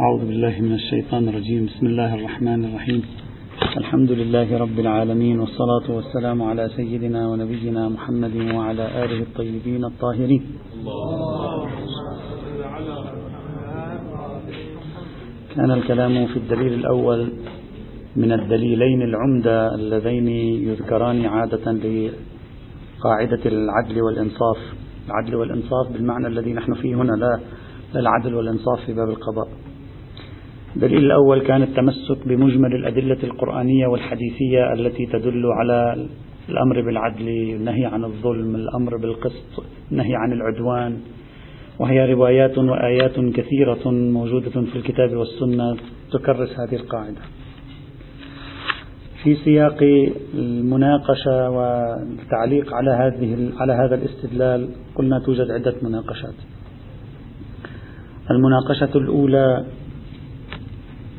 أعوذ بالله من الشيطان الرجيم. بسم الله الرحمن الرحيم. الحمد لله رب العالمين والصلاة والسلام على سيدنا ونبينا محمد وعلى آله الطيبين الطاهرين. كان الكلام في الدليل الأول من الدليلين العمدة اللذين يذكران عادة لقاعدة العدل والإنصاف. العدل والإنصاف بالمعنى الذي نحن فيه هنا لا العدل والإنصاف في باب القضاء. الدليل الأول كان التمسك بمجمل الأدلة القرآنية والحديثية التي تدل على الأمر بالعدل النهي عن الظلم الأمر بالقسط النهي عن العدوان وهي روايات وآيات كثيرة موجودة في الكتاب والسنة تكرس هذه القاعدة في سياق المناقشة والتعليق على هذه على هذا الاستدلال قلنا توجد عدة مناقشات. المناقشة الأولى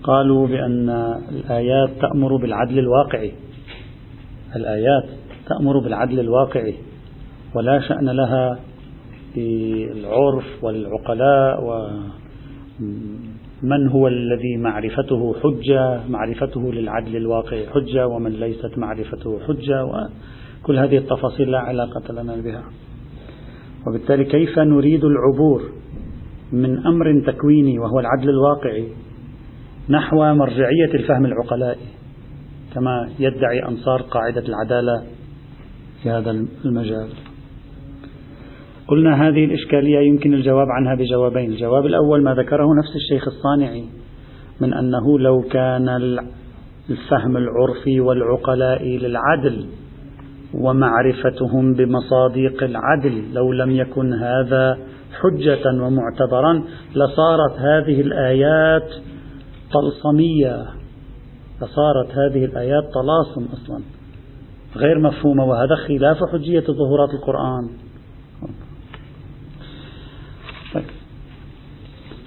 قالوا بأن الآيات تأمر بالعدل الواقعي. الآيات تأمر بالعدل الواقعي. ولا شأن لها بالعرف والعقلاء و من هو الذي معرفته حجة معرفته للعدل الواقعي حجة ومن ليست معرفته حجة وكل هذه التفاصيل لا علاقة لنا بها. وبالتالي كيف نريد العبور من أمر تكويني وهو العدل الواقعي؟ نحو مرجعية الفهم العقلائي كما يدعي أنصار قاعدة العدالة في هذا المجال. قلنا هذه الإشكالية يمكن الجواب عنها بجوابين. الجواب الأول ما ذكره نفس الشيخ الصانعي من أنه لو كان الفهم العرفي والعقلاء للعدل ومعرفتهم بمصادق العدل لو لم يكن هذا حجة ومعتبرا لصارت هذه الآيات طلسمية لصارت هذه الآيات طلاسم أصلا غير مفهومة وهذا خلاف حجية ظهورات القرآن.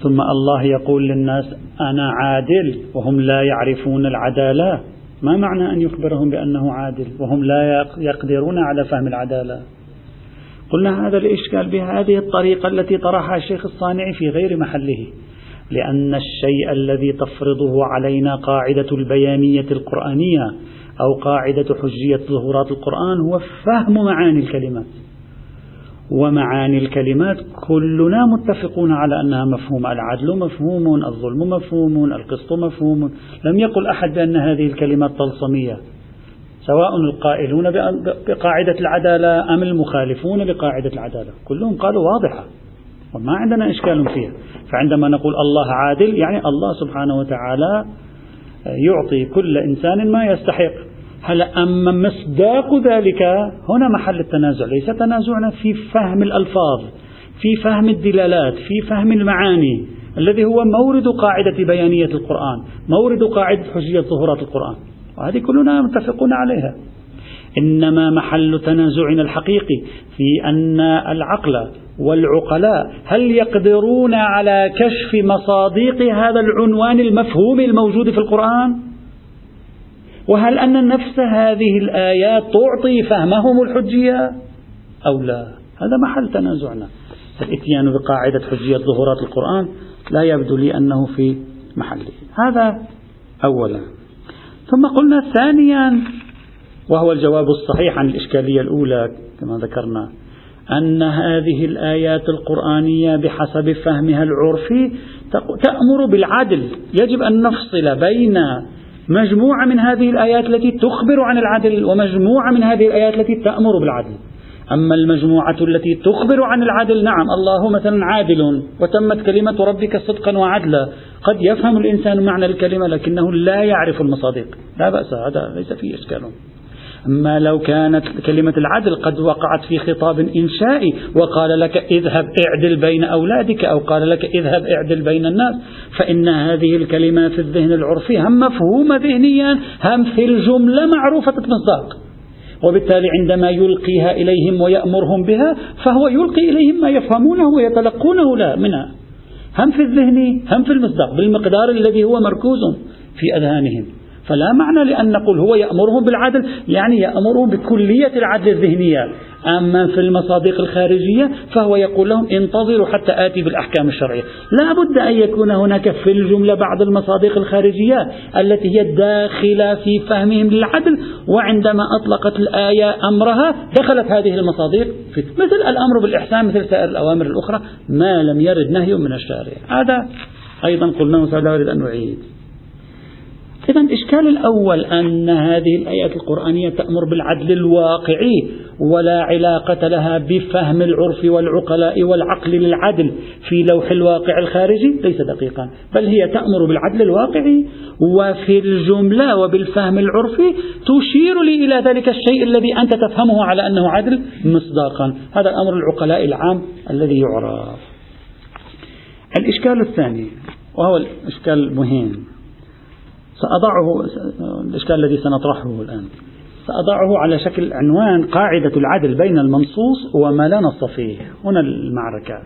ثم الله يقول للناس أنا عادل وهم لا يعرفون العدالة. ما معنى أن يخبرهم بأنه عادل؟ وهم لا يقدرون على فهم العدالة. قلنا هذا الإشكال بهذه الطريقة التي طرحها الشيخ الصانعي في غير محله. لأن الشيء الذي تفرضه علينا قاعدة البيانية القرآنية أو قاعدة حجية ظهورات القرآن هو فهم معاني الكلمات. ومعاني الكلمات كلنا متفقون على أنها مفهوم العدل مفهوم الظلم مفهوم القسط مفهوم. لم يقل أحد بأن هذه الكلمات طلسمية. سواء القائلون بقاعدة العدالة أم المخالفون لقاعدة العدالة. كلهم قالوا واضحة. وما عندنا إشكال فيها. فعندما نقول الله عادل يعني الله سبحانه وتعالى يعطي كل إنسان ما يستحق. هلا أما مصداق ذلك هنا محل التنازع. ليس تنازعنا في فهم الألفاظ في فهم الدلالات في فهم المعاني الذي هو مورد قاعدة بيانية القرآن مورد قاعدة حجية ظهورات القرآن. وهذه كلنا متفقون عليها. إنما محل تنازعنا الحقيقي في أن العقل والعقلاء هل يقدرون على كشف مصادق هذا العنوان المفهوم الموجود في القرآن؟ وهل أن نفس هذه الآيات تعطي فهمهم الحجية أو لا؟ هذا محل تنازعنا. الإتيان بقاعدة حجية ظهورات القرآن لا يبدو لي أنه في محله. هذا أولا. ثم قلنا ثانيا وهو الجواب الصحيح عن الإشكالية الأولى كما ذكرنا أن هذه الآيات القرآنية بحسب فهمها العرفي تأمر بالعدل. يجب أن نفصل بين مجموعة من هذه الآيات التي تخبر عن العدل ومجموعة من هذه الآيات التي تأمر بالعدل. أما المجموعة التي تخبر عن العدل نعم الله مثلا عادل وتمت كلمة ربك صدقا وعدلا. قد يفهم الإنسان معنى الكلمة لكنه لا يعرف المصادق. لا بأس هذا ليس فيه إشكال. أما لو كانت كلمة العدل قد وقعت في خطاب إنشائي وقال لك اذهب اعدل بين أولادك أو قال لك اذهب اعدل بين الناس فإن هذه الكلمة في الذهن العرفي هم مفهومة ذهنيا هم في الجملة معروفة المصداق. وبالتالي عندما يلقيها إليهم ويأمرهم بها فهو يلقي إليهم ما يفهمونه ويتلقونه منها. هم في الذهن هم في المصداق بالمقدار الذي هو مركوز في أذهانهم. فلا معنى لأن نقول هو يأمرهم بالعدل يعني يأمرهم بكلية العدل الذهنية. أما في المصادق الخارجية فهو يقول لهم انتظروا حتى آتي بالأحكام الشرعية. لا بد أن يكون هناك في الجملة بعض المصادق الخارجية التي هي داخلة في فهمهم للعدل وعندما أطلقت الآية أمرها دخلت هذه المصادق في مثل الأمر بالإحسان مثل سائر الأوامر الأخرى ما لم يرد نهي من الشارع. هذا أيضا قلنا لا أريد أن نعيد. إذا الإشكال الأول أن هذه الآيات القرآنية تأمر بالعدل الواقعي ولا علاقة لها بفهم العرف والعقلاء والعقل للعدل في لوح الواقع الخارجي ليس دقيقا بل هي تأمر بالعدل الواقعي وفي الجملة وبالفهم العرفي تشير لي إلى ذلك الشيء الذي أنت تفهمه على أنه عدل مصداقا. هذا الأمر العقلاء العام الذي يعرف. الإشكال الثاني وهو الإشكال المهم. سأضعه الإشكال الذي سنطرحه الآن. سأضعه على شكل عنوان قاعدة العدل بين المنصوص وما لا نص فيه. هنا المعركة.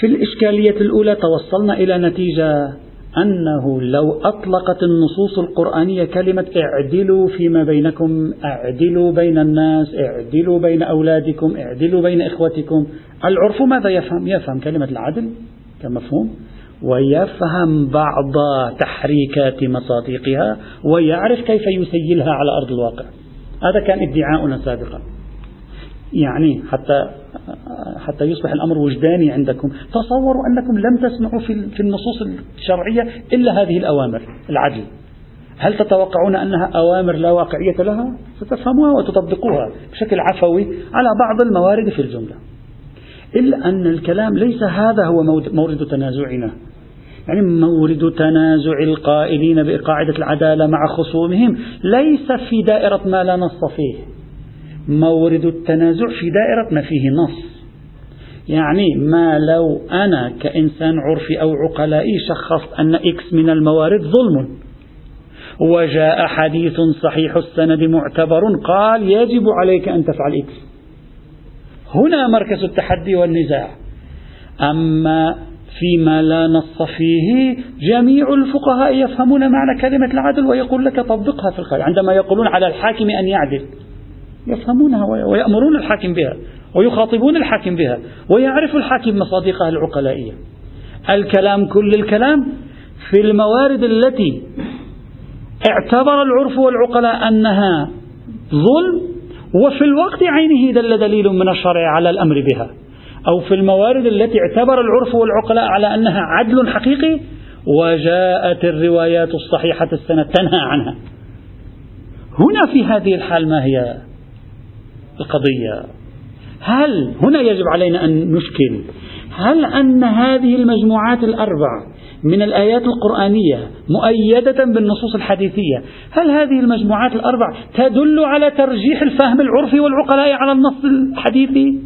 في الإشكالية الأولى توصلنا إلى نتيجة أنه لو أطلقت النصوص القرآنية كلمة اعدلوا فيما بينكم اعدلوا بين الناس اعدلوا بين أولادكم اعدلوا بين إخوتكم. العرف ماذا يفهم؟ يفهم كلمة العدل كمفهوم. ويفهم بعض تحريكات مصادقها ويعرف كيف يسيلها على أرض الواقع هذا كان ادعاؤنا سابقا يعني حتى حتى يصبح الأمر وجداني عندكم، تصوروا أنكم لم تسمعوا في في النصوص الشرعية إلا هذه الأوامر العدل. هل تتوقعون أنها أوامر لا واقعية لها؟ ستفهموها وتطبقوها بشكل عفوي على بعض الموارد في الجملة. إلا أن الكلام ليس هذا هو مورد تنازعنا. يعني مورد تنازع القائلين بقاعدة العدالة مع خصومهم ليس في دائرة ما لا نص فيه. مورد التنازع في دائرة ما فيه نص. يعني ما لو أنا كإنسان عرفي أو عقلائي شخصت أن X من الموارد ظلم. وجاء حديث صحيح السند معتبر قال يجب عليك أن تفعل X هنا مركز التحدي والنزاع. أما فيما لا نص فيه جميع الفقهاء يفهمون معنى كلمة العدل ويقول لك طبقها في الخارج. عندما يقولون على الحاكم أن يعدل يفهمونها ويأمرون الحاكم بها ويخاطبون الحاكم بها ويعرف الحاكم مصادقها العقلائية. الكلام كل الكلام في الموارد التي اعتبر العرف والعقلاء أنها ظلم وفي الوقت عينه دل دليل من الشرع على الأمر بها. أو في الموارد التي اعتبر العرف والعقلاء على أنها عدل حقيقي وجاءت الروايات الصحيحة السنة تنهى عنها. هنا في هذه الحال ما هي القضية؟ هل هنا يجب علينا أن نشكل هل أن هذه المجموعات الأربع من الآيات القرآنية مؤيدة بالنصوص الحديثية. هل هذه المجموعات الأربع تدل على ترجيح الفهم العرفي والعقلاء على النص الحديثي؟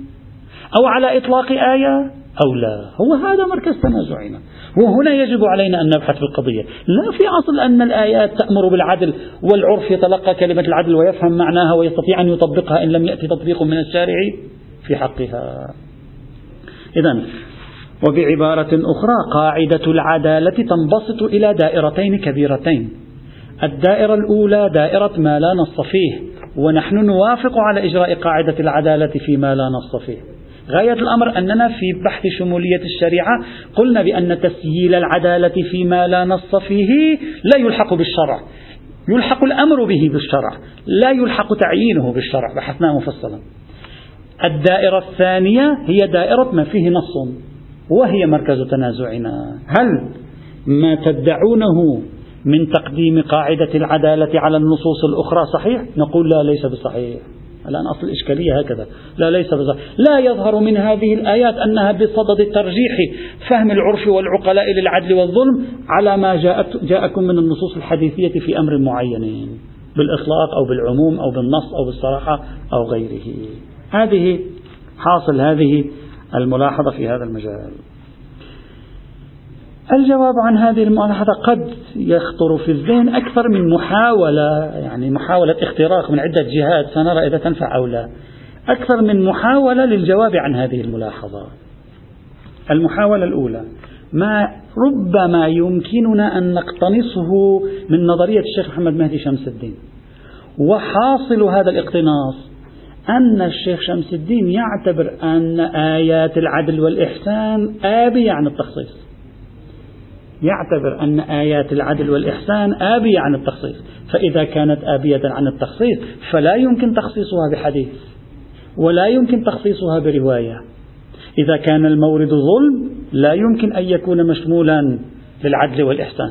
أو على إطلاق آية؟ أو لا. هو هذا مركز تنازعنا. وهنا يجب علينا أن نبحث في القضية. لا في أصل أن الآيات تأمر بالعدل والعرف يتلقى كلمة العدل ويفهم معناها ويستطيع أن يطبقها إن لم يأتي تطبيق من الشارع في حقها. إذا وبعبارة أخرى قاعدة العدالة تنبسط إلى دائرتين كبيرتين. الدائرة الأولى دائرة ما لا نص فيه ونحن نوافق على إجراء قاعدة العدالة فيما لا نص فيه. غاية الأمر أننا في بحث شمولية الشريعة قلنا بأن تسييل العدالة فيما لا نص فيه لا يلحق بالشرع. يلحق الأمر به بالشرع لا يلحق تعيينه بالشرع. بحثناه مفصلا. الدائرة الثانية هي دائرة ما فيه نص. وهي مركز تنازعنا. هل ما تدعونه من تقديم قاعدة العدالة على النصوص الأخرى صحيح؟ نقول لا ليس بصحيح. الآن أصل الإشكالية هكذا. لا ليس بصحيح. لا يظهر من هذه الآيات أنها بصدد الترجيح فهم العرف والعقلاء للعدل والظلم على ما جاءت جاءكم من النصوص الحديثية في أمر معين بالإطلاق أو بالعموم أو بالنص أو بالصراحة أو غيره. هذه حاصل هذه الملاحظة في هذا المجال. الجواب عن هذه الملاحظة قد يخطر في الذهن أكثر من محاولة يعني محاولة اختراق من عدة جهات سنرى إذا تنفع أو لا. أكثر من محاولة للجواب عن هذه الملاحظة. المحاولة الأولى ما ربما يمكننا أن نقتنصه من نظرية الشيخ محمد مهدي شمس الدين. وحاصل هذا الاقتناص أن الشيخ شمس الدين يعتبر أن آيات العدل والإحسان آبية عن التخصيص. يعتبر أن آيات العدل والإحسان آبية عن التخصيص. فإذا كانت آبية عن التخصيص فلا يمكن تخصيصها بحديث ولا يمكن تخصيصها برواية. إذا كان المورد ظلم لا يمكن أن يكون مشمولا للعدل والإحسان.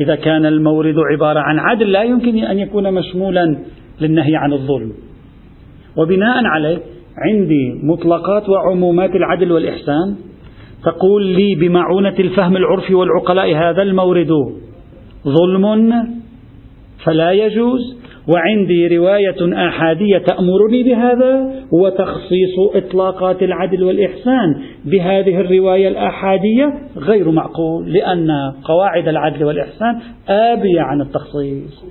إذا كان المورد عبارة عن عدل لا يمكن أن يكون مشمولا للنهي عن الظلم. وبناء عليه عندي مطلقات وعمومات العدل والإحسان تقول لي بمعونة الفهم العرفي والعقلاء هذا المورد ظلم فلا يجوز وعندي رواية آحادية تأمرني بهذا هو تخصيص إطلاقات العدل والإحسان بهذه الرواية الآحادية غير معقول لأن قواعد العدل والإحسان آبية عن التخصيص.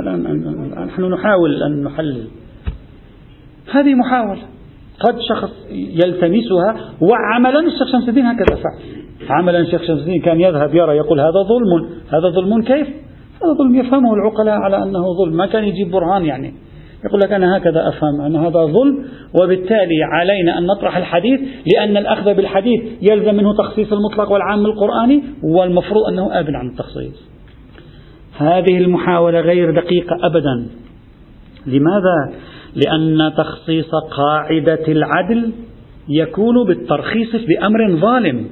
الآن نحن نحاول أن نحلل. هذه محاولة. قد شخص يلتمسها وعملا الشيخ شمس الدين هكذا فعل. عملا الشيخ شمس الدين كان يذهب يرى يقول هذا ظلم هذا ظلم كيف؟ هذا ظلم يفهمه العقلاء على أنه ظلم. ما كان يجيب برهان يعني. يقول لك أنا هكذا أفهم أن هذا ظلم وبالتالي علينا أن نطرح الحديث لأن الأخذ بالحديث يلزم منه تخصيص المطلق والعام القرآني والمفروض أنه آب عن التخصيص. هذه المحاولة غير دقيقة أبدا. لماذا؟ لأن تخصيص قاعدة العدل يكون بالترخيص بأمر ظالم.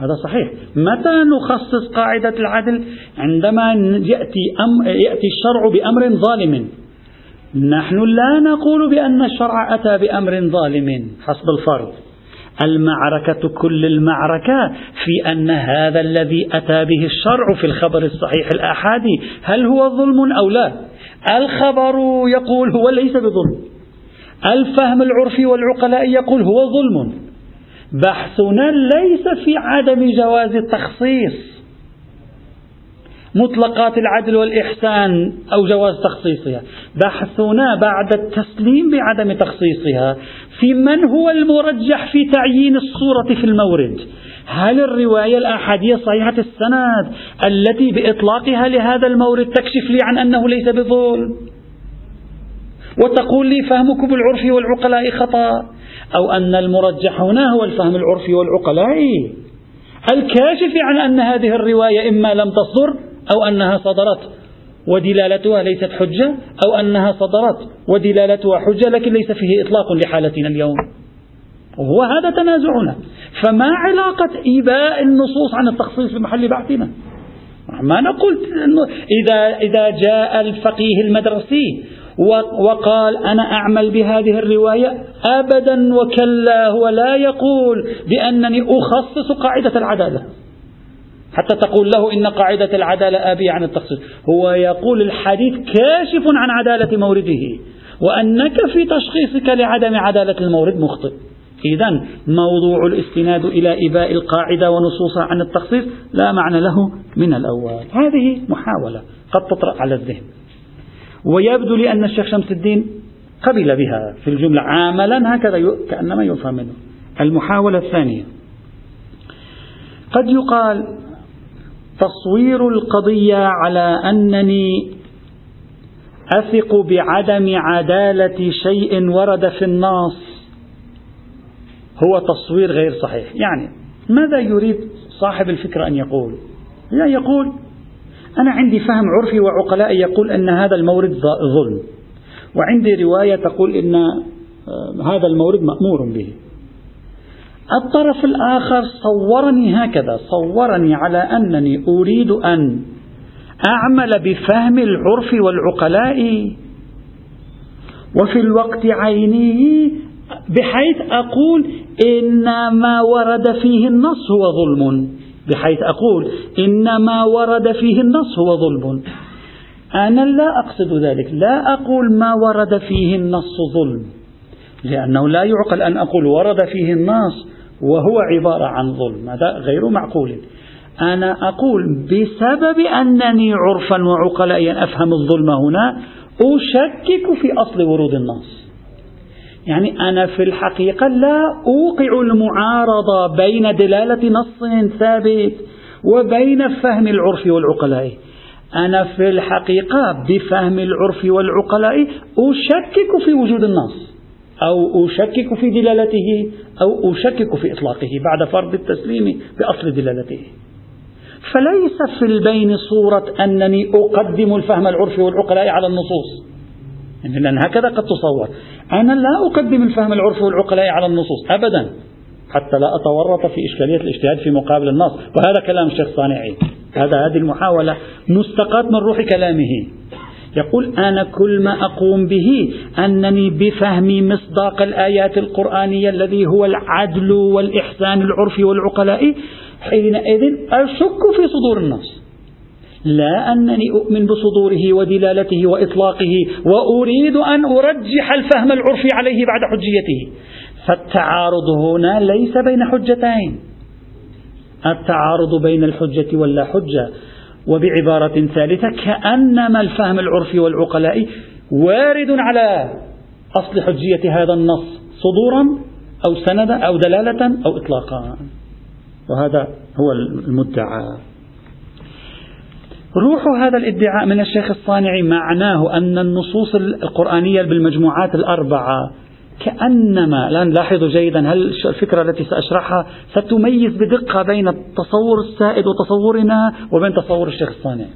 هذا صحيح. متى نخصص قاعدة العدل؟ عندما يأتي, أم يأتي الشرع بأمر ظالم. نحن لا نقول بأن الشرع أتى بأمر ظالم حسب الفرض. المعركة كل المعركة في أن هذا الذي أتى به الشرع في الخبر الصحيح الآحادي هل هو ظلم أو لا؟ الخبر يقول هو ليس بظلم. الفهم العرفي والعقلاء يقول هو ظلم. بحثنا ليس في عدم جواز التخصيص. مطلقات العدل والإحسان أو جواز تخصيصها. بحثنا بعد التسليم بعدم تخصيصها في من هو المرجح في تعيين الصورة في المورد. هل الرواية الآحادية صحيحة السند التي بإطلاقها لهذا المورد تكشف لي عن أنه ليس بظلم؟ وتقول لي فهمكم بالعرف والعقلاء خطأ أو أن المرجح هنا هو الفهم العرفي والعقلائي الكاشف عن أن هذه الرواية إما لم تصدر أو أنها صدرت ودلالتها ليست حجة أو أنها صدرت ودلالتها حجة لكن ليس فيه إطلاق لحالتنا اليوم. وهو هذا تنازعنا. فما علاقة إيباء النصوص عن التخصيص بمحل بحثنا ما نقول إذا إذا جاء الفقيه المدرسي وقال أنا أعمل بهذه الرواية أبدا وكلا هو لا يقول بأنني أخصص قاعدة العدالة. حتى تقول له إن قاعدة العدالة آبية عن التخصيص. هو يقول الحديث كاشف عن عدالة مورده وأنك في تشخيصك لعدم عدالة المورد مخطئ. إذا موضوع الاستناد إلى إباء القاعدة ونصوصها عن التخصيص لا معنى له من الأول. هذه محاولة قد تطرأ على الذهن. ويبدو لي أن الشيخ شمس الدين قبل بها في الجملة عاملا هكذا كأنما يفهم منه. المحاولة الثانية. قد يقال تصوير القضية على أنني أثق بعدم عدالة شيء ورد في النص هو تصوير غير صحيح. يعني ماذا يريد صاحب الفكرة أن يقول؟ لا يقول أنا عندي فهم عرفي وعقلاء يقول أن هذا المورد ظلم. وعندي رواية تقول أن آه، هذا المورد مأمور به. الطرف الآخر صورني هكذا صورني على أنني أريد أن أعمل بفهم العرف والعقلاء. وفي الوقت عينه بحيث أقول إن ما ورد فيه النص هو ظلم بحيث أقول إن ما ورد فيه النص هو ظلم. أنا لا أقصد ذلك لا أقول ما ورد فيه النص ظلم لأنه لا يعقل أن أقول ورد فيه النص وهو عبارة عن ظلم هذا غير معقول. أنا أقول بسبب أنني عرفا وعقلائيا أفهم الظلم هنا أشكك في أصل ورود النص. يعني أنا في الحقيقة لا أوقع المعارضة بين دلالة نص ثابت وبين فهم العرف والعقلاء. أنا في الحقيقة بفهم العرف والعقلاء أشكك في وجود النص. أو أشكك في دلالته أو أشكك في إطلاقه بعد فرض التسليم بأصل دلالته. فليس في البين صورة أنني أقدم الفهم العرفي والعقلاء على النصوص. يعني لأن هكذا قد تصور. أنا لا أقدم الفهم العرفي والعقلاء على النصوص أبدا. حتى لا أتورط في إشكالية الاجتهاد في مقابل النص. وهذا كلام الشيخ صانعي. هذا هذه المحاولة مستقاة من روح كلامه. يقول أنا كل ما أقوم به أنني بفهم مصداق الآيات القرآنية الذي هو العدل والإحسان العرفي والعقلاء حينئذ أشك في صدور النص لا أنني أؤمن بصدوره ودلالته وإطلاقه وأريد أن أرجح الفهم العرفي عليه بعد حجيته. فالتعارض هنا ليس بين حجتين. التعارض بين الحجة واللا حجة. وبعبارة ثالثة كأنما الفهم العرفي والعقلاء وارد على أصل حجية هذا النص صدورا أو سندا أو دلالة أو إطلاقا. وهذا هو المدعى. روح هذا الادعاء من الشيخ الصانعي معناه أن النصوص القرآنية بالمجموعات الأربعة كأنما الآن لاحظوا جيدا هل الفكرة التي سأشرحها ستميز بدقة بين التصور السائد وتصورنا وبين تصور الشيخ الصانعي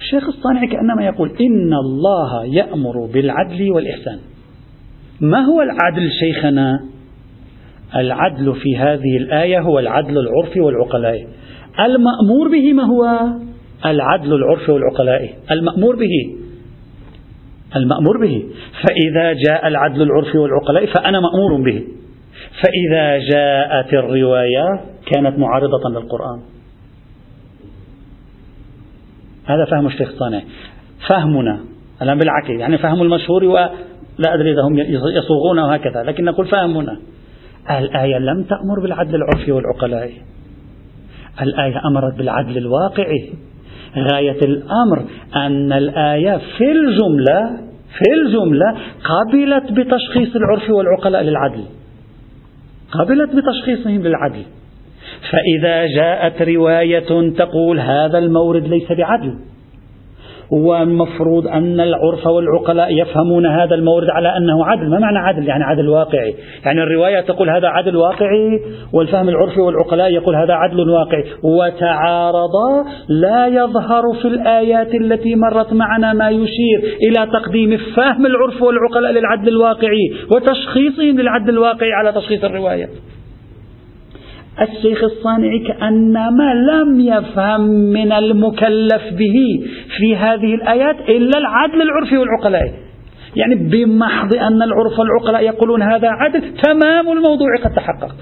الشيخ الصانعي كأنما يقول إن الله يأمر بالعدل والإحسان. ما هو العدل شيخنا؟ العدل في هذه الآية هو العدل العرفي والعقلائي المأمور به ما هو؟ العدل العرفي والعقلائي المأمور به المأمور به. فإذا جاء العدل العرفي والعقلائي فأنا مأمور به. فإذا جاءت الرواية كانت معارضة للقرآن. هذا فهم الشيخ الصانع. فهمنا الآن بالعكس يعني فهم المشهور ولا أدري إذا هم يصوغونه هكذا لكن نقول فهمنا. الآية لم تأمر بالعدل العرفي والعقلائي الآية أمرت بالعدل الواقعي. غاية الأمر أن الآية في الجملة في الجملة قبلت بتشخيص العرف والعقلاء للعدل. قبلت بتشخيصهم للعدل. فإذا جاءت رواية تقول هذا المورد ليس بعدل. والمفروض أن العرف والعقلاء يفهمون هذا المورد على أنه عدل. ما معنى عدل؟ يعني عدل واقعي. يعني الرواية تقول هذا عدل واقعي والفهم العرفي والعقلاء يقول هذا عدل واقعي. وتعارضا لا يظهر في الآيات التي مرت معنا ما يشير إلى تقديم فهم العرف والعقلاء للعدل الواقعي وتشخيصهم للعدل الواقعي على تشخيص الرواية. الشيخ الصانعي كأنما لم يفهم من المكلف به في هذه الآيات إلا العدل العرفي والعقلائي يعني بمحض أن العرف والعقلاء يقولون هذا عدل تمام الموضوع قد تحقق.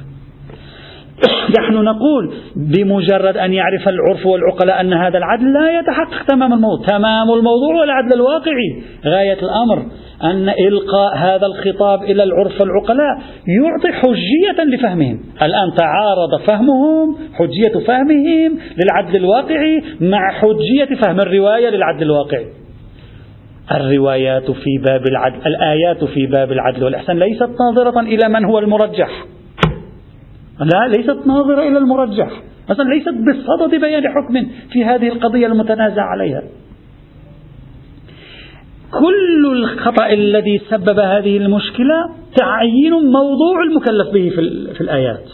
نحن نقول بمجرد أن يعرف العرف والعقلاء أن هذا العدل لا يتحقق تمام الموضوع. تمام الموضوع والعدل الواقعي. غاية الأمر أن إلقاء هذا الخطاب إلى العرف والعقلاء يعطي حجية لفهمهم. الآن تعارض فهمهم حجية فهمهم للعدل الواقعي مع حجية فهم الرواية للعدل الواقعي. الروايات في باب العدل الآيات في باب العدل والإحسان ليست ناظرة إلى من هو المرجح. لا ليست ناظرة إلى المرجح. مثلا ليست بصدد بيان حكم في هذه القضية المتنازع عليها. كل الخطأ الذي سبب هذه المشكلة تعيين موضوع المكلف به في, في الآيات.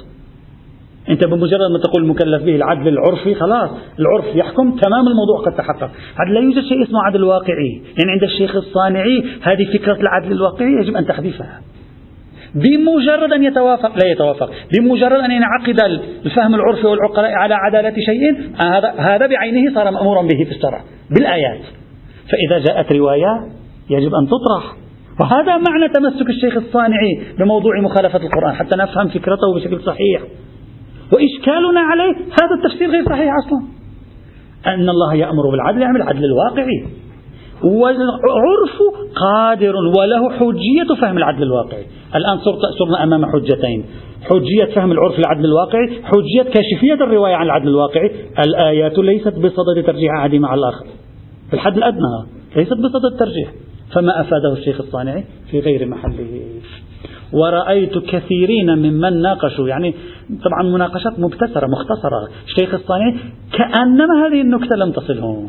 أنت بمجرد ما تقول المكلف به العدل العرفي خلاص العرف يحكم تمام الموضوع قد تحقق. هذا لا يوجد شيء اسمه عدل واقعي. يعني عند الشيخ الصانعي هذه فكرة العدل الواقعي يجب أن تحذفها. بمجرد أن يتوافق لا يتوافق. بمجرد أن ينعقد الفهم العرفي والعقلاء على عدالة شيء هذا هذا بعينه صار مأمورا به في الشرع بالآيات. فإذا جاءت رواية يجب أن تطرح. وهذا معنى تمسك الشيخ الصانعي بموضوع مخالفة القرآن حتى نفهم فكرته بشكل صحيح. وإشكالنا عليه هذا التفسير غير صحيح أصلا. أن الله يأمر بالعدل يعمل العدل الواقعي. والعرف قادر وله حجية فهم العدل الواقعي. الآن صرنا أمام حجتين. حجية فهم العرف العدل الواقعي حجية كاشفية الرواية عن العدل الواقعي. الآيات ليست بصدد ترجيح أحد مع الآخر. في الحد الأدنى ليست بصدد الترجيح فما أفاده الشيخ الصانعي في غير محله. ورأيت كثيرين ممن ناقشوا يعني طبعا مناقشات مبتسرة مختصرة. الشيخ الصانعي كأنما هذه النكتة لم تصلهم.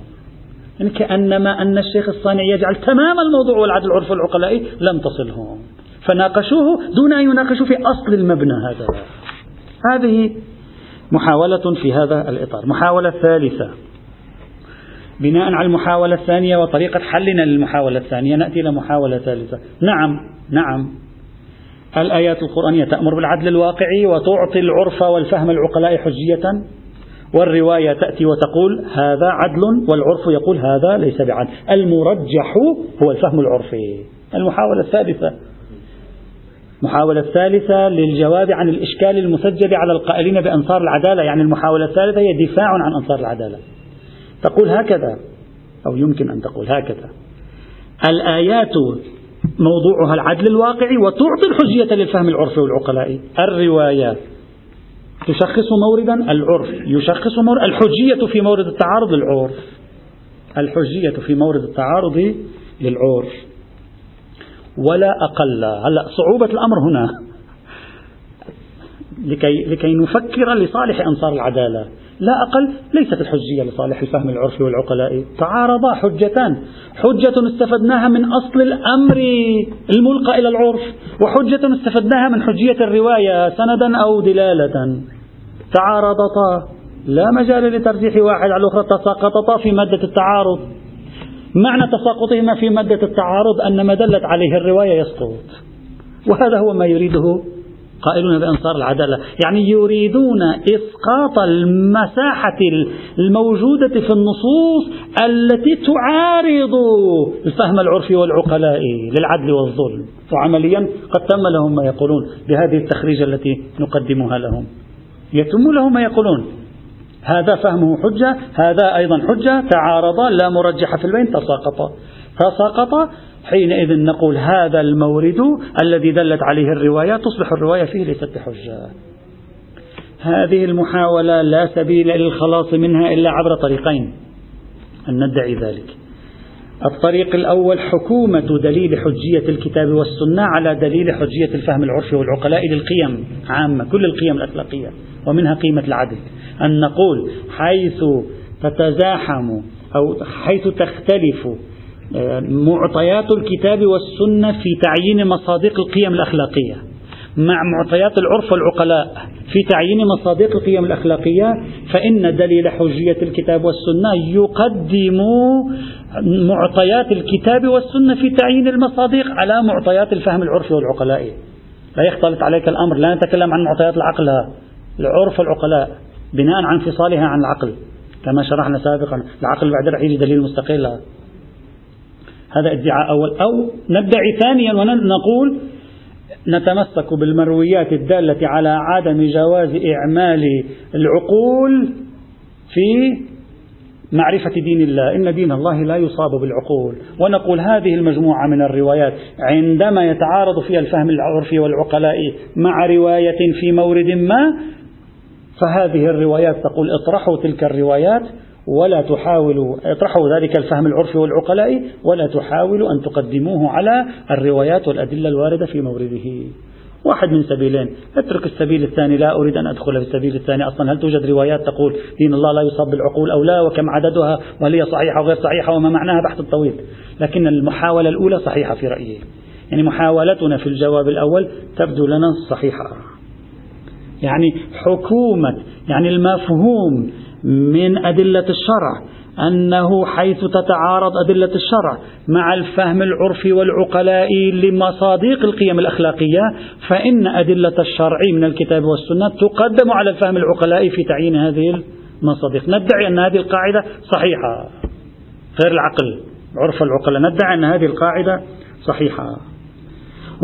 يعني كأنما أن الشيخ الصانعي يجعل تمام الموضوع والعدل العرف العقلائي لم تصلهم. فناقشوه دون أن يناقشوا في أصل المبنى هذا. هذه محاولة في هذا الإطار. محاولة ثالثة. بناء على المحاولة الثانية وطريقة حلنا للمحاولة الثانية نأتي إلى محاولة ثالثة. نعم نعم. الآيات القرآنية تأمر بالعدل الواقعي وتعطي العرف والفهم العقلاء حجية. والرواية تأتي وتقول هذا عدل والعرف يقول هذا ليس بعدل. المرجح هو الفهم العرفي. المحاولة الثالثة. المحاولة الثالثة للجواب عن الإشكال المسجل على القائلين بأنصار العدالة. يعني المحاولة الثالثة هي دفاع عن أنصار العدالة. تقول هكذا أو يمكن أن تقول هكذا. الآيات موضوعها العدل الواقعي وتعطي الحجية للفهم العرفي والعقلائي الروايات. تشخص موردا العرف. يشخص مورد الحجية في مورد التعارض للعرف. الحجية في مورد التعارض للعرف. ولا أقل. هلا صعوبة الأمر هنا. لكي لكي نفكر لصالح أنصار العدالة. لا أقل ليست الحجية لصالح الفهم العرفي والعقلاء. تعارضا حجتان. حجة استفدناها من أصل الأمر الملقى إلى العرف وحجة استفدناها من حجية الرواية سندا أو دلالة. تعارضتا. لا مجال لترجيح واحد على الأخرى تساقطتا في مادة التعارض. معنى تساقطهما في مادة التعارض أن ما دلت عليه الرواية يسقط. وهذا هو ما يريده قائلون بأنصار العدالة. يعني يريدون إسقاط المساحة الموجودة في النصوص التي تعارض الفهم العرفي والعقلائي للعدل والظلم. وعمليا قد تم لهم ما يقولون بهذه التخريجة التي نقدمها لهم. يتم لهم ما يقولون. هذا فهمه حجة هذا أيضا حجة. تعارضا لا مرجح في البين تساقطا. تساقطا حينئذ نقول هذا المورد الذي دلت عليه الرواية تصبح الرواية فيه ليست بحجة هذه المحاولة لا سبيل للخلاص منها إلا عبر طريقين أن ندعي ذلك. الطريق الأول حكومة دليل حجية الكتاب والسنة على دليل حجية الفهم العرفي والعقلاء للقيم عامة كل القيم الأخلاقية ومنها قيمة العدل. أن نقول حيث تتزاحم أو حيث تختلف معطيات الكتاب والسنة في تعيين مصادق القيم الأخلاقية. مع معطيات العرف والعقلاء في تعيين مصادق القيم الأخلاقية فإن دليل حجية الكتاب والسنة يقدم معطيات الكتاب والسنة في تعيين المصادق على معطيات الفهم العرفي والعقلائي لا يختلط عليك الأمر لا نتكلم عن معطيات العقل العرف والعقلاء بناء عن انفصالها عن العقل كما شرحنا سابقا. العقل بعد رح يجي دليل مستقل. هذا ادعاء أول. أو ندعي ثانيا ونقول نتمسك بالمرويات الدالة على عدم جواز إعمال العقول في معرفة دين الله. إن دين الله لا يصاب بالعقول. ونقول هذه المجموعة من الروايات عندما يتعارض فيها الفهم العرفي والعقلاء مع رواية في مورد ما فهذه الروايات تقول اطرحوا تلك الروايات ولا تحاولوا اطرحوا ذلك الفهم العرفي والعقلاء ولا تحاولوا أن تقدموه على الروايات والأدلة الواردة في مورده. واحد من سبيلين اترك السبيل الثاني لا أريد أن أدخل في السبيل الثاني أصلا. هل توجد روايات تقول دين الله لا يصاب بالعقول أو لا وكم عددها وهل هي صحيحة وغير صحيحة وما معناها بحث طويل لكن المحاولة الأولى صحيحة في رأيي. يعني محاولتنا في الجواب الأول تبدو لنا صحيحة. يعني حكومة يعني المفهوم من أدلة الشرع أنه حيث تتعارض أدلة الشرع مع الفهم العرفي والعقلاء لمصادق القيم الأخلاقية فإن أدلة الشرع من الكتاب والسنة تقدم على الفهم العقلاء في تعيين هذه المصادق. ندعي أن هذه القاعدة صحيحة. غير العقل عرف العقلاء. ندعي أن هذه القاعدة صحيحة.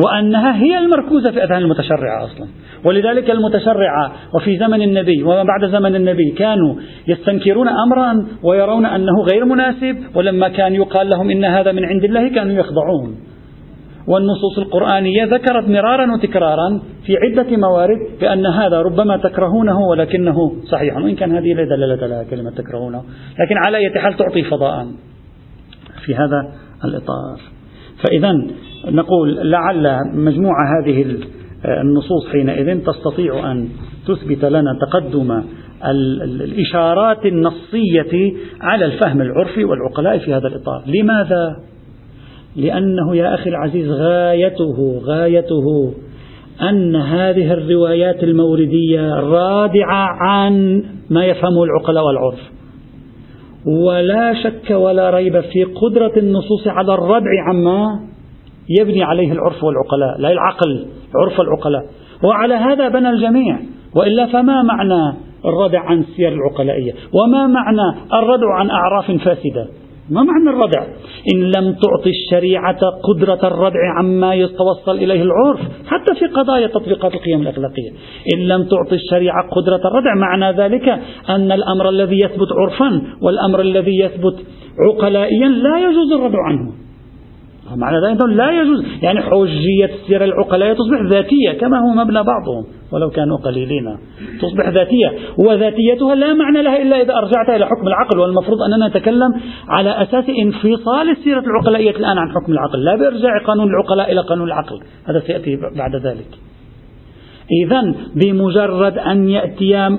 وأنها هي المركوزة في أذهان المتشرعة أصلا. ولذلك المتشرعة وفي زمن النبي وما بعد زمن النبي كانوا يستنكرون أمرا ويرون أنه غير مناسب ولما كان يقال لهم إن هذا من عند الله كانوا يخضعون. والنصوص القرآنية ذكرت مرارا وتكرارا في عدة موارد بأن هذا ربما تكرهونه ولكنه صحيح. وإن كان هذه لا دلالة لها كلمة تكرهونه. لكن على أي حال تعطي فضاء في هذا الإطار. فإذا نقول لعل مجموعة هذه النصوص حينئذ تستطيع أن تثبت لنا تقدم الإشارات النصية على الفهم العرفي والعقلاء في هذا الإطار لماذا؟ لأنه يا أخي العزيز غايته غايته أن هذه الروايات الموردية رادعة عن ما يفهمه العقلاء والعرف ولا شك ولا ريب في قدرة النصوص على الردع عما يبني عليه العرف والعقلاء لا العقل عرف العقلاء. وعلى هذا بنى الجميع. وإلا فما معنى الردع عن السير العقلائية؟ وما معنى الردع عن أعراف فاسدة؟ ما معنى الردع إن لم تعطي الشريعة قدرة الردع عما يتوصل إليه العرف حتى في قضايا تطبيقات القيم الأخلاقية. إن لم تعطي الشريعة قدرة الردع معنى ذلك أن الأمر الذي يثبت عرفا والأمر الذي يثبت عقلائيا لا يجوز الردع عنه. معنى ذلك لا يجوز يعني حجية السيرة العقلاء تصبح ذاتية كما هو مبنى بعضهم ولو كانوا قليلين. تصبح ذاتية وذاتيتها لا معنى لها إلا إذا أرجعتها إلى حكم العقل والمفروض أننا نتكلم على أساس انفصال السيرة العقلائية الآن عن حكم العقل لا بإرجاع قانون العقلاء إلى قانون العقل. هذا سيأتي بعد ذلك. إذا بمجرد أن يأتي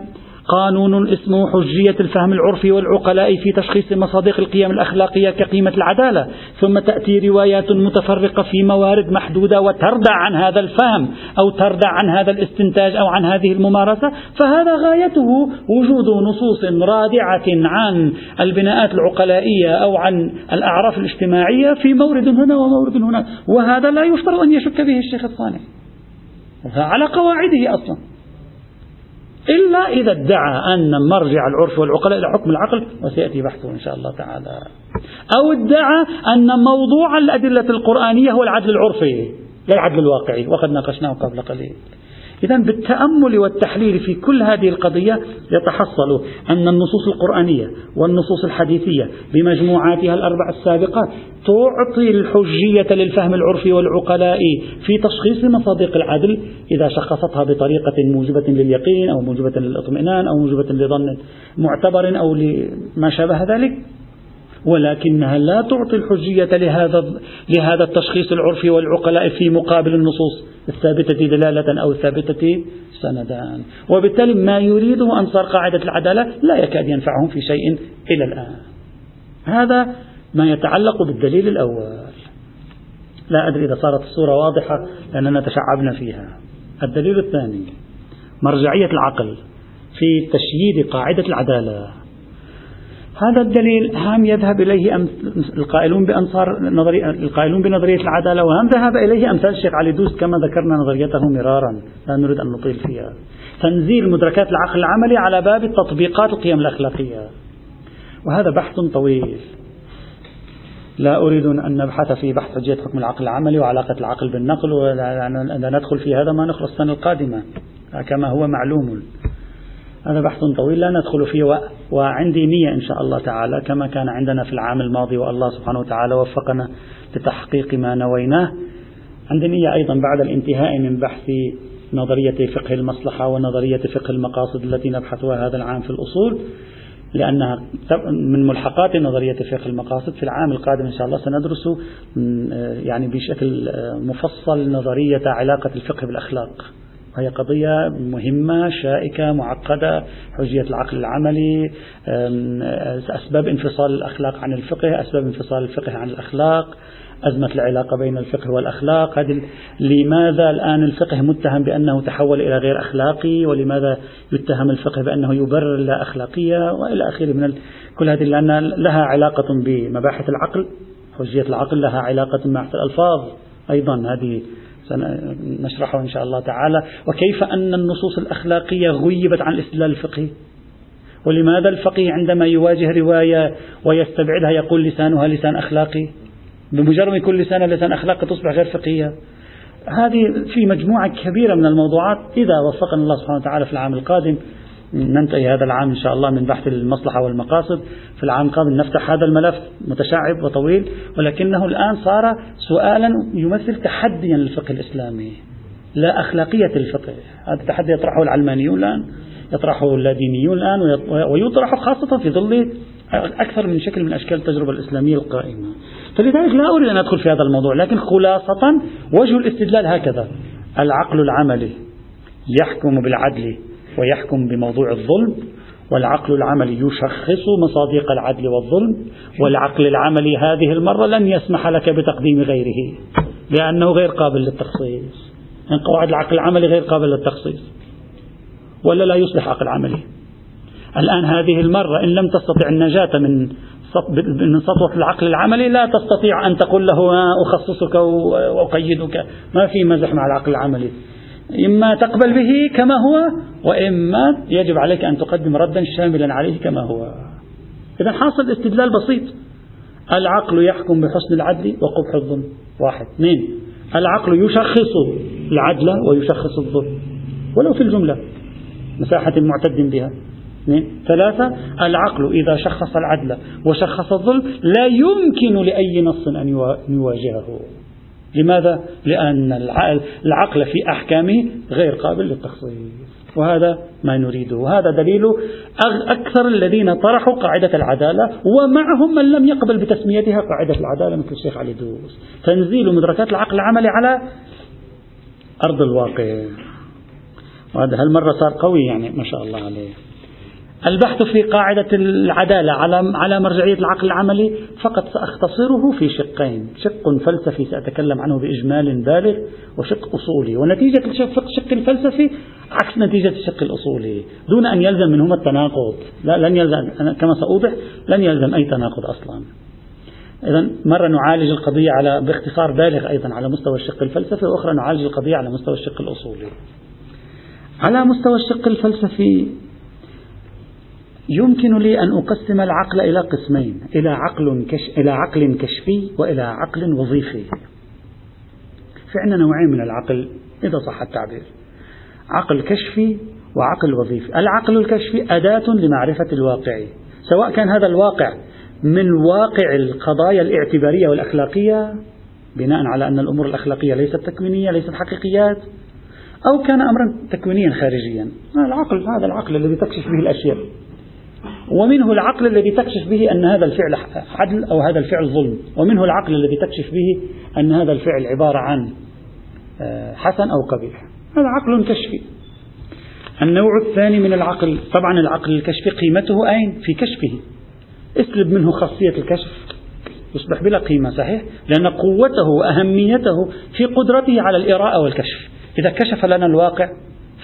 قانون اسمه حجية الفهم العرفي والعقلاء في تشخيص مصادق القيم الأخلاقية كقيمة العدالة. ثم تأتي روايات متفرقة في موارد محدودة وتردع عن هذا الفهم أو تردع عن هذا الاستنتاج أو عن هذه الممارسة. فهذا غايته وجود نصوص رادعة عن البناءات العقلائية أو عن الأعراف الاجتماعية في مورد هنا ومورد هنا. وهذا لا يفترض أن يشك به الشيخ الصانع. على قواعده أصلا. إلا إذا ادعى أن مرجع العرف والعقلاء إلى حكم العقل وسيأتي بحثه إن شاء الله تعالى. أو ادعى أن موضوع الأدلة القرآنية هو العدل العرفي لا العدل الواقعي وقد ناقشناه قبل قليل. إذا بالتأمل والتحليل في كل هذه القضية يتحصل أن النصوص القرآنية والنصوص الحديثية بمجموعاتها الأربع السابقة تعطي الحجية للفهم العرفي والعقلاء في تشخيص مصادق العدل إذا شخصتها بطريقة موجبة لليقين أو موجبة للاطمئنان أو موجبة لظن معتبر أو لما شابه ذلك. ولكنها لا تعطي الحجية لهذا لهذا التشخيص العرفي والعقلاء في مقابل النصوص الثابتة دلالة أو الثابتة سندا. وبالتالي ما يريده أنصار قاعدة العدالة لا يكاد ينفعهم في شيء إلى الآن. هذا ما يتعلق بالدليل الأول. لا أدري إذا صارت الصورة واضحة لأننا تشعبنا فيها. الدليل الثاني مرجعية العقل في تشييد قاعدة العدالة. هذا الدليل هم يذهب إليه القائلون بأنصار نظرية القائلون بنظرية العدالة وهم ذهب إليه أمثال الشيخ علي دوست كما ذكرنا نظريته مرارا لا نريد أن نطيل فيها. تنزيل مدركات العقل العملي على باب تطبيقات القيم الأخلاقية. وهذا بحث طويل. لا أريد أن نبحث في بحث حجية حكم العقل العملي وعلاقة العقل بالنقل ولا ندخل في هذا ما نخلص السنة القادمة. كما هو معلوم. هذا بحث طويل لا ندخل فيه وعندي نية إن شاء الله تعالى كما كان عندنا في العام الماضي والله سبحانه وتعالى وفقنا لتحقيق ما نويناه. عندي نية أيضا بعد الانتهاء من بحث نظرية فقه المصلحة ونظرية فقه المقاصد التي نبحثها هذا العام في الأصول لأنها من ملحقات نظرية فقه المقاصد. في العام القادم إن شاء الله سندرس يعني بشكل مفصل نظرية علاقة الفقه بالأخلاق. وهي قضية مهمة شائكة معقدة حجية العقل العملي أسباب انفصال الأخلاق عن الفقه أسباب انفصال الفقه عن الأخلاق أزمة العلاقة بين الفقه والأخلاق. هذه لماذا الآن الفقه متهم بأنه تحول إلى غير أخلاقي؟ ولماذا يتهم الفقه بأنه يبرر لا أخلاقية؟ وإلى آخره من كل هذه لأن لها علاقة بمباحث العقل حجية العقل لها علاقة بمباحث الألفاظ أيضا. هذه سنشرحه إن شاء الله تعالى. وكيف أن النصوص الأخلاقية غيبت عن الاستدلال الفقهي؟ ولماذا الفقيه عندما يواجه رواية ويستبعدها يقول لسانها لسان أخلاقي؟ بمجرد يكون لسانها لسان أخلاقي تصبح غير فقهية. هذه في مجموعة كبيرة من الموضوعات إذا وفقنا الله سبحانه وتعالى في العام القادم. ننتهي هذا العام إن شاء الله من بحث المصلحة والمقاصد. في العام القادم نفتح هذا الملف متشعب وطويل ولكنه الآن صار سؤالا يمثل تحديا للفقه الإسلامي لا أخلاقية الفقه. هذا التحدي يطرحه العلمانيون الآن يطرحه اللادينيون الآن ويطرح خاصة في ظل أكثر من شكل من أشكال التجربة الإسلامية القائمة. فلذلك لا أريد أن أدخل في هذا الموضوع لكن خلاصة وجه الاستدلال هكذا. العقل العملي يحكم بالعدل. ويحكم بموضوع الظلم والعقل العملي يشخص مصادق العدل والظلم والعقل العملي هذه المرة لن يسمح لك بتقديم غيره لأنه غير قابل للتخصيص. يعني قواعد العقل العملي غير قابل للتخصيص. ولا لا يصلح عقل عملي. الآن هذه المرة إن لم تستطع النجاة من من سطوة العقل العملي لا تستطيع أن تقول له أخصصك وأقيدك. ما في مزح مع العقل العملي. إما تقبل به كما هو وإما يجب عليك أن تقدم ردا شاملا عليه كما هو. إذا حاصل استدلال بسيط. العقل يحكم بحسن العدل وقبح الظلم. واحد. اثنين. العقل يشخص العدل ويشخص الظلم. ولو في الجملة. مساحة معتد بها. اثنين. ثلاثة. العقل إذا شخص العدل وشخص الظلم لا يمكن لأي نص أن يواجهه. لماذا؟ لأن العقل في أحكامه غير قابل للتخصيص. وهذا ما نريده. وهذا دليل أكثر الذين طرحوا قاعدة العدالة ومعهم من لم يقبل بتسميتها قاعدة العدالة مثل الشيخ علي دوس. تنزيل مدركات العقل العملي على أرض الواقع. وهذا هالمرة صار قوي يعني ما شاء الله عليه. البحث في قاعدة العدالة على على مرجعية العقل العملي فقط سأختصره في شقين، شق فلسفي سأتكلم عنه بإجمال بالغ، وشق أصولي، ونتيجة الشق الفلسفي عكس نتيجة الشق الأصولي، دون أن يلزم منهما التناقض، لا لن يلزم. كما سأوضح لن يلزم أي تناقض أصلا. إذا مرة نعالج القضية على باختصار بالغ أيضا على مستوى الشق الفلسفي، وأخرى نعالج القضية على مستوى الشق الأصولي. على مستوى الشق الفلسفي يمكن لي أن أقسم العقل إلى قسمين إلى عقل, كش إلى عقل كشفي وإلى عقل وظيفي. في عندنا نوعين من العقل إذا صح التعبير. عقل كشفي وعقل وظيفي. العقل الكشفي أداة لمعرفة الواقع. سواء كان هذا الواقع من واقع القضايا الاعتبارية والأخلاقية بناء على أن الأمور الأخلاقية ليست تكوينية ليست حقيقيات أو كان أمرا تكوينيا خارجيا. العقل هذا العقل الذي تكشف به الأشياء. ومنه العقل الذي تكشف به أن هذا الفعل عدل أو هذا الفعل ظلم. ومنه العقل الذي تكشف به أن هذا الفعل عبارة عن آه، حسن أو قبيح. هذا عقل كشفي. النوع الثاني من العقل طبعا العقل الكشفي قيمته أين؟ في كشفه. اسلب منه خاصية الكشف. يصبح بلا قيمة صحيح؟ لأن قوته وأهميته في قدرته على الإراءة والكشف. إذا كشف لنا الواقع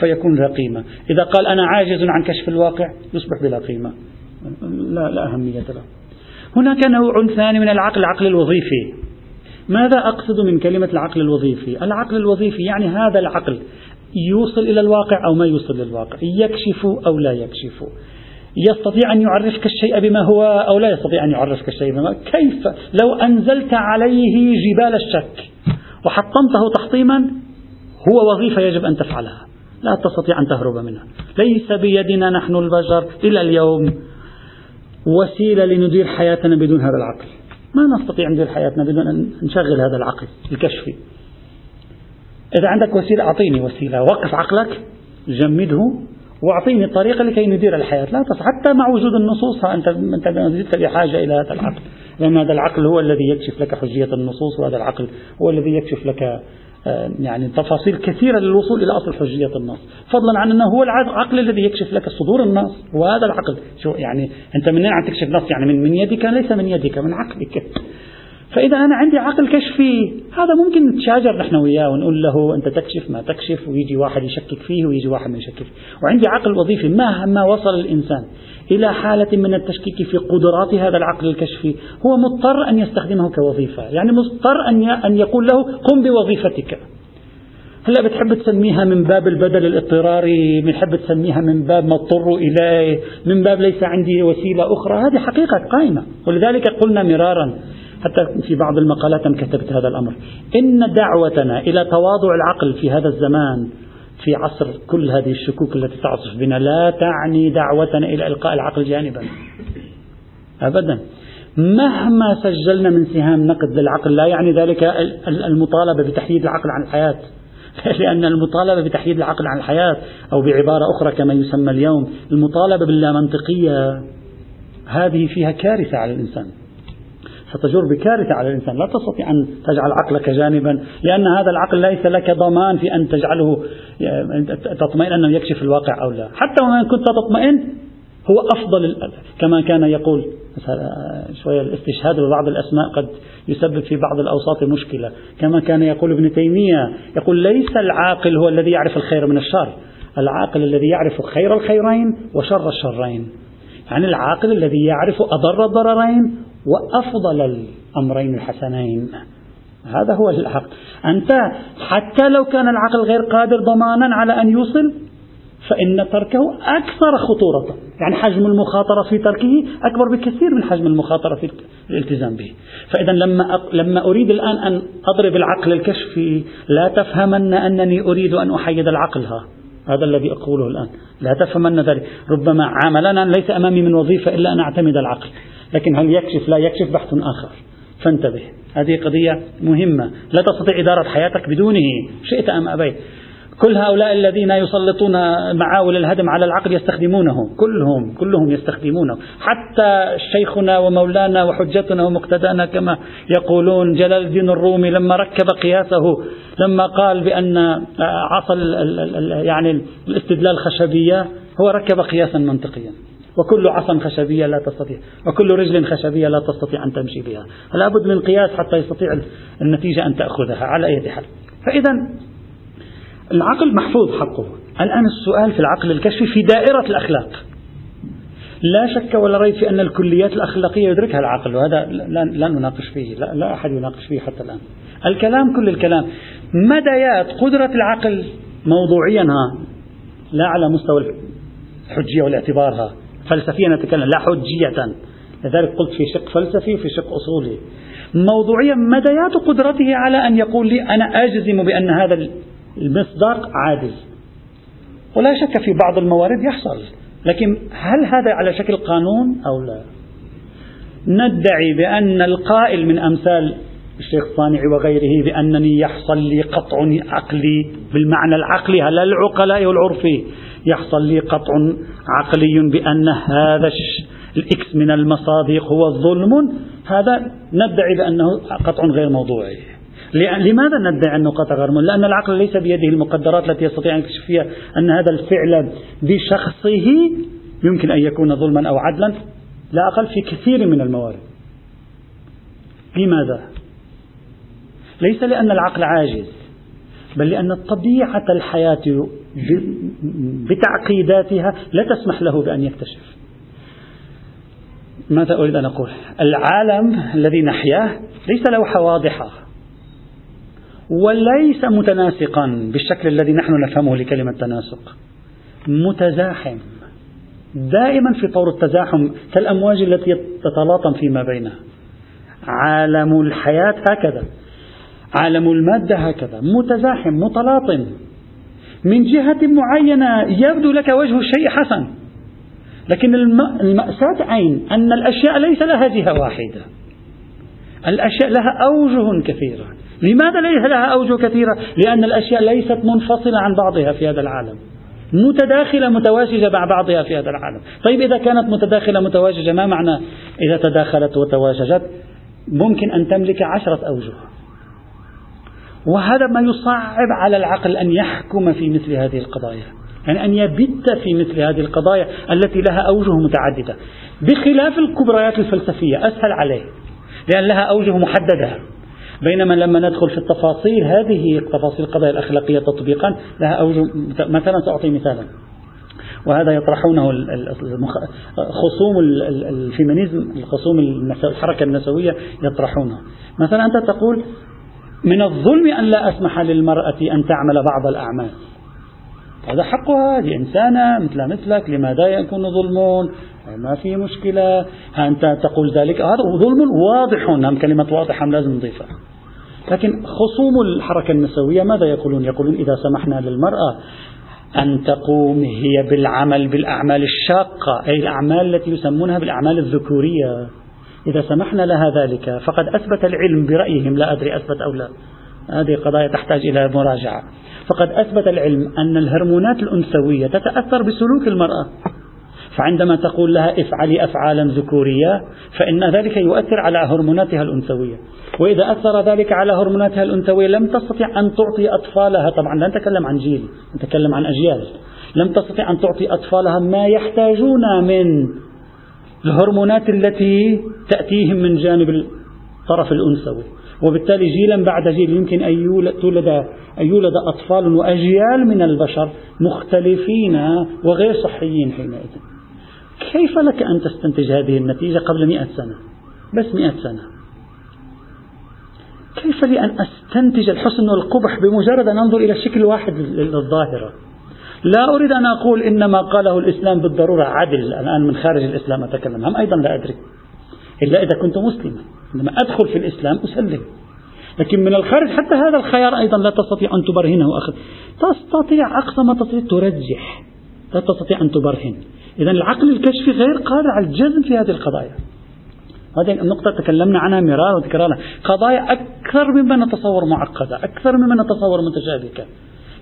فيكون ذا قيمة. إذا قال أنا عاجز عن كشف الواقع يصبح بلا قيمة. لا, لا أهمية له. هناك نوع ثاني من العقل العقل الوظيفي. ماذا أقصد من كلمة العقل الوظيفي؟ العقل الوظيفي يعني هذا العقل يوصل إلى الواقع أو ما يوصل للواقع يكشف أو لا يكشف. يستطيع أن يعرفك الشيء بما هو أو لا يستطيع أن يعرفك الشيء بما كيف؟ لو أنزلت عليه جبال الشك وحطمته تحطيما هو وظيفة يجب أن تفعلها. لا تستطيع أن تهرب منها. ليس بيدنا نحن البشر إلى اليوم. وسيلة لندير حياتنا بدون هذا العقل. ما نستطيع ندير حياتنا بدون أن نشغل هذا العقل الكشفي إذا عندك وسيلة أعطيني وسيلة. وقف عقلك جمده وأعطيني الطريقة لكي ندير الحياة، لا تصح حتى مع وجود النصوص أنت أنت زلت بحاجة إلى هذا العقل، لأن هذا العقل هو الذي يكشف لك حجية النصوص وهذا العقل هو الذي يكشف لك يعني تفاصيل كثيرة للوصول إلى أصل حجية النص فضلا عن أنه هو العقل الذي يكشف لك صدور النص وهذا العقل. شو يعني أنت منين عم تكشف نص يعني من, من يدك ليس من يدك من عقلك. فإذا أنا عندي عقل كشفي هذا ممكن نتشاجر نحن وياه ونقول له أنت تكشف ما تكشف ويجي واحد يشكك فيه ويجي واحد ما يشكك وعندي عقل وظيفي مهما وصل الإنسان. إلى حالة من التشكيك في قدرات هذا العقل الكشفي هو مضطر أن يستخدمه كوظيفة. يعني مضطر أن أن يقول له قم بوظيفتك. هلا بتحب تسميها من باب البدل الاضطراري بتحب تسميها من باب ما اضطروا إليه من باب ليس عندي وسيلة أخرى. هذه حقيقة قائمة. ولذلك قلنا مرارا حتى في بعض المقالات كتبت هذا الأمر إن دعوتنا إلى تواضع العقل في هذا الزمان في عصر كل هذه الشكوك التي تعصف بنا لا تعني دعوتنا إلى إلقاء العقل جانبا. أبدا. مهما سجلنا من سهام نقد للعقل لا يعني ذلك المطالبة بتحييد العقل عن الحياة. لأن المطالبة بتحييد العقل عن الحياة أو بعبارة أخرى كما يسمى اليوم المطالبة باللامنطقية هذه فيها كارثة على الإنسان. ستجر بكارثة على الإنسان. لا تستطيع أن تجعل عقلك جانبا لأن هذا العقل ليس لك ضمان في أن تجعله تطمئن أنه يكشف الواقع أو لا. حتى وإن كنت تطمئن هو أفضل كما كان يقول شوية الاستشهاد ببعض الأسماء قد يسبب في بعض الأوساط مشكلة. كما كان يقول ابن تيمية يقول ليس العاقل هو الذي يعرف الخير من الشر. العاقل الذي يعرف خير الخيرين وشر الشرين. يعني العاقل الذي يعرف أضر الضررين وأفضل الأمرين الحسنين. هذا هو العقل أنت حتى لو كان العقل غير قادر ضمانا على أن يوصل فإن تركه أكثر خطورة. يعني حجم المخاطرة في تركه أكبر بكثير من حجم المخاطرة في الالتزام به. فإذا لما, لما أريد الآن أن أضرب العقل الكشفي لا تفهمن أنني أريد أن أحيد العقل. ها هذا الذي أقوله الآن. لا تفهمن ذلك. ربما عملنا ليس أمامي من وظيفة إلا أن أعتمد العقل. لكن هل يكشف؟ لا يكشف بحث آخر. فانتبه. هذه قضية مهمة. لا تستطيع إدارة حياتك بدونه. شئت أم أبيت. كل هؤلاء الذين يسلطون معاول الهدم على العقل يستخدمونه. كلهم كلهم يستخدمونه. حتى شيخنا ومولانا وحجتنا ومقتدانا كما يقولون جلال الدين الرومي لما ركب قياسه لما قال بأن عصا يعني الاستدلال خشبية هو ركب قياسا منطقيا. وكل عصا خشبية لا تستطيع وكل رجل خشبية لا تستطيع أن تمشي بها. لابد من قياس حتى يستطيع النتيجة أن تأخذها على أي حال. فإذا العقل محفوظ حقه. الآن السؤال في العقل الكشفي في دائرة الأخلاق. لا شك ولا ريب في أن الكليات الأخلاقية يدركها العقل وهذا لا, لا نناقش فيه لا, لا أحد يناقش فيه حتى الآن. الكلام كل الكلام. مديات قدرة العقل موضوعيا ها لا على مستوى الحجية والاعتبار ها فلسفيا نتكلم لا حجية. لذلك قلت في شق فلسفي وفي شق أصولي. موضوعيا مديات قدرته على أن يقول لي أنا أجزم بأن هذا المصداق عادل؟ ولا شك في بعض الموارد يحصل لكن هل هذا على شكل قانون أو لا؟ ندعي بأن القائل من أمثال الشيخ صانع وغيره بأنني يحصل لي قطع عقلي بالمعنى العقلي لا العقلاء والعرفي يحصل لي قطع عقلي بأن هذا الإكس من المصادق هو ظلم هذا ندعي بأنه قطع غير موضوعي. لماذا ندعي أنه قطع غير موضوعي؟ لأن العقل ليس بيده المقدرات التي يستطيع أن يكشف فيها أن هذا الفعل بشخصه يمكن أن يكون ظلما أو عدلا لا أقل في كثير من الموارد. لماذا؟ ليس لأن العقل عاجز بل لأن طبيعة الحياة بتعقيداتها لا تسمح له بأن يكتشف. ماذا أريد أن أقول؟ العالم الذي نحياه ليس لوحة واضحة وليس متناسقا بالشكل الذي نحن نفهمه لكلمة تناسق. متزاحم دائما في طور التزاحم كالأمواج التي تتلاطم فيما بينها. عالم الحياة هكذا. عالم المادة هكذا متزاحم متلاطم. من جهة معينة يبدو لك وجه الشيء حسن. لكن المأساة عين أن الأشياء ليس لها جهة واحدة. الأشياء لها أوجه كثيرة. لماذا ليس لها أوجه كثيرة؟ لأن الأشياء ليست منفصلة عن بعضها في هذا العالم. متداخلة متواجدة مع بعضها في هذا العالم. طيب إذا كانت متداخلة متواجدة ما معنى إذا تداخلت وتواجدت ممكن أن تملك عشرة أوجه. وهذا ما يصعب على العقل أن يحكم في مثل هذه القضايا. يعني أن يبت في مثل هذه القضايا التي لها أوجه متعددة. بخلاف الكبريات الفلسفية أسهل عليه. لأن لها أوجه محددة. بينما لما ندخل في التفاصيل هذه تفاصيل القضايا الأخلاقية تطبيقا لها أوجه مثلا سأعطي مثالا. وهذا يطرحونه خصوم الفيمينيزم الخصوم الحركة النسوية يطرحونه. مثلا أنت تقول من الظلم أن لا أسمح للمرأة أن تعمل بعض الأعمال. هذا حقها هذه إنسانة مثل مثلك لماذا يكون ظلم ما في مشكلة. أنت تقول ذلك هذا ظلم واضح نعم كلمة واضح لازم نضيفها. لكن خصوم الحركة النسوية ماذا يقولون؟ يقولون إذا سمحنا للمرأة أن تقوم هي بالعمل بالأعمال الشاقة أي الأعمال التي يسمونها بالأعمال الذكورية. إذا سمحنا لها ذلك فقد أثبت العلم برأيهم لا أدري أثبت أو لا. هذه قضايا تحتاج إلى مراجعة. فقد أثبت العلم أن الهرمونات الأنثوية تتأثر بسلوك المرأة. فعندما تقول لها افعلي أفعالا ذكورية فإن ذلك يؤثر على هرموناتها الأنثوية. وإذا أثر ذلك على هرموناتها الأنثوية لم تستطع أن تعطي أطفالها. طبعا لا نتكلم عن جيل نتكلم عن أجيال. لم تستطع أن تعطي أطفالها ما يحتاجون من الهرمونات التي تأتيهم من جانب الطرف الأنثوي. وبالتالي جيلا بعد جيل يمكن أن يولد, أن يولد أطفال وأجيال من البشر مختلفين وغير صحيين حينئذ. كيف لك أن تستنتج هذه النتيجة قبل مئة سنة؟ بس مئة سنة. كيف لي أن أستنتج الحسن والقبح بمجرد أن أنظر إلى الشكل الواحد للظاهرة؟ لا أريد أن أقول إن ما قاله الإسلام بالضرورة عدل. الآن من خارج الإسلام أتكلم. هم أيضا لا أدري. إلا إذا كنت مسلما. عندما أدخل في الإسلام أسلم. لكن من الخارج حتى هذا الخيار أيضا لا تستطيع أن تبرهنه. أخذ. تستطيع أقصى ما تستطيع ترجح. لا تستطيع أن تبرهن. إذا العقل الكشفي غير قادر على الجزم في هذه القضايا. هذه النقطة تكلمنا عنها مرارا وتكرارا قضايا أكثر مما نتصور معقدة أكثر مما نتصور متشابكة.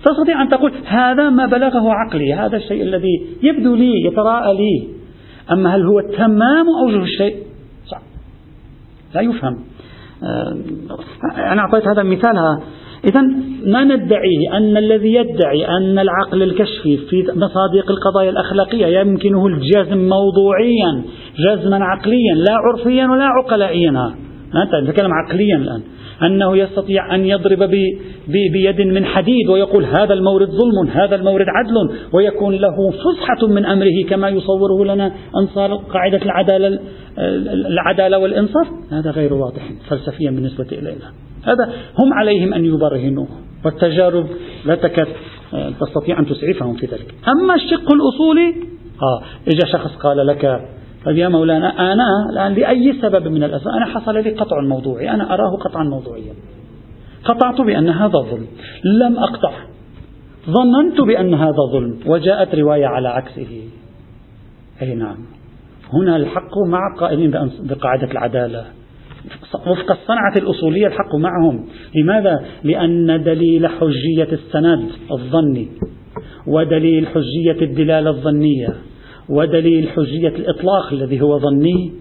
تستطيع أن تقول هذا ما بلغه عقلي هذا الشيء الذي يبدو لي يتراءى لي. أما هل هو تمام أوجه الشيء صعب. لا يفهم. آه، أنا أعطيت هذا المثال إذا ما ندعيه أن الذي يدعي أن العقل الكشفي في مصادق القضايا الأخلاقية يمكنه الجزم موضوعيا جزما عقليا لا عرفيا ولا عقلائيا. نتكلم عقليا الآن. أنه يستطيع أن يضرب بيد من حديد ويقول هذا المورد ظلم هذا المورد عدل ويكون له فسحة من أمره كما يصوره لنا أنصار قاعدة العدالة, العدالة والإنصاف. هذا غير واضح فلسفيا بالنسبة إلينا. هذا هم عليهم أن يبرهنوه والتجارب لا تكاد آه، تستطيع أن تسعفهم في ذلك. أما الشق الأصولي آه إجا شخص قال لك طيب يا مولانا أنا الآن لأي سبب من الأسباب أنا حصل لي قطع موضوعي أنا أراه قطعا موضوعيا. قطعت بأن هذا ظلم لم أقطع. ظننت بأن هذا ظلم وجاءت رواية على عكسه. أي نعم. هنا الحق مع قائلين بقاعدة العدالة. وفق الصنعة الأصولية الحق معهم. لماذا؟ لأن دليل حجية السند الظني. ودليل حجية الدلالة الظنية. ودليل حجية الإطلاق الذي هو ظني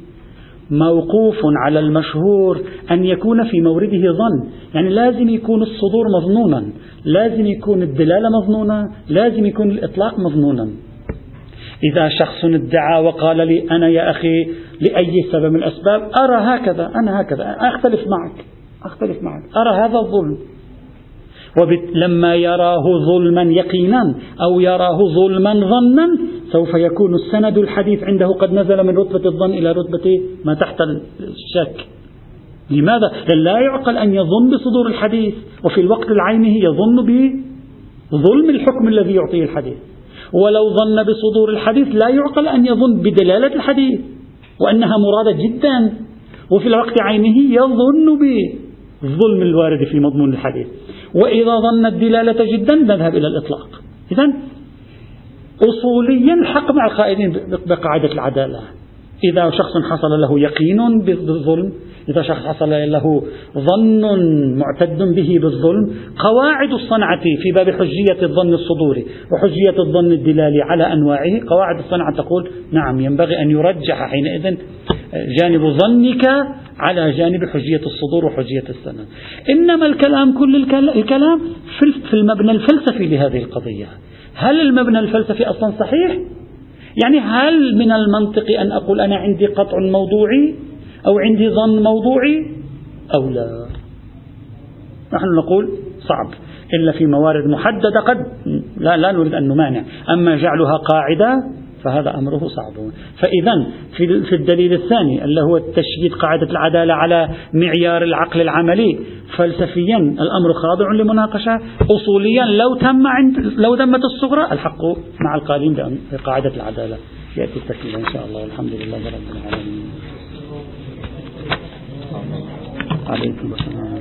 موقوف على المشهور أن يكون في مورده ظن يعني لازم يكون الصدور مظنونا لازم يكون الدلالة مظنونة لازم يكون الإطلاق مظنونا. إذا شخص ادعى وقال لي أنا يا أخي لأي سبب من الأسباب أرى هكذا أنا هكذا أختلف معك أختلف معك أرى هذا الظلم. ولما يراه ظلما يقينا أو يراه ظلما ظنا سوف يكون السند الحديث عنده قد نزل من رتبة الظن إلى رتبة ما تحت الشك. لماذا؟ لا يعقل أن يظن بصدور الحديث وفي الوقت العينه يظن بظلم الحكم الذي يعطيه الحديث. ولو ظن بصدور الحديث لا يعقل أن يظن بدلالة الحديث وأنها مرادة جدا. وفي الوقت عينه يظن بالظلم الوارد في مضمون الحديث. وإذا ظن الدلالة جدا نذهب إلى الإطلاق. إذا أصوليا حق مع القائدين بقاعدة العدالة. إذا شخص حصل له يقين بالظلم إذا شخص حصل له ظن معتد به بالظلم قواعد الصنعة في باب حجية الظن الصدوري وحجية الظن الدلالي على أنواعه. قواعد الصنعة تقول نعم ينبغي أن يرجح حينئذ جانب ظنك على جانب حجية الصدور وحجية السند. إنما الكلام كل الكلام في المبنى الفلسفي لهذه القضية. هل المبنى الفلسفي أصلا صحيح؟ يعني هل من المنطق أن أقول أنا عندي قطع موضوعي أو عندي ظن موضوعي أو لا نحن نقول صعب إلا في موارد محددة قد لا, لا نريد أن نمانع أما جعلها قاعدة فهذا أمره صعب. فإذا في الدليل الثاني اللي هو تشييد قاعدة العدالة على معيار العقل العملي فلسفيا الأمر خاضع لمناقشة. أصوليا لو تم عند لو تمت الصغرى الحق مع القائلين بقاعدة العدالة يأتي التكليل إن شاء الله. والحمد لله رب العالمين. عليكم السلام.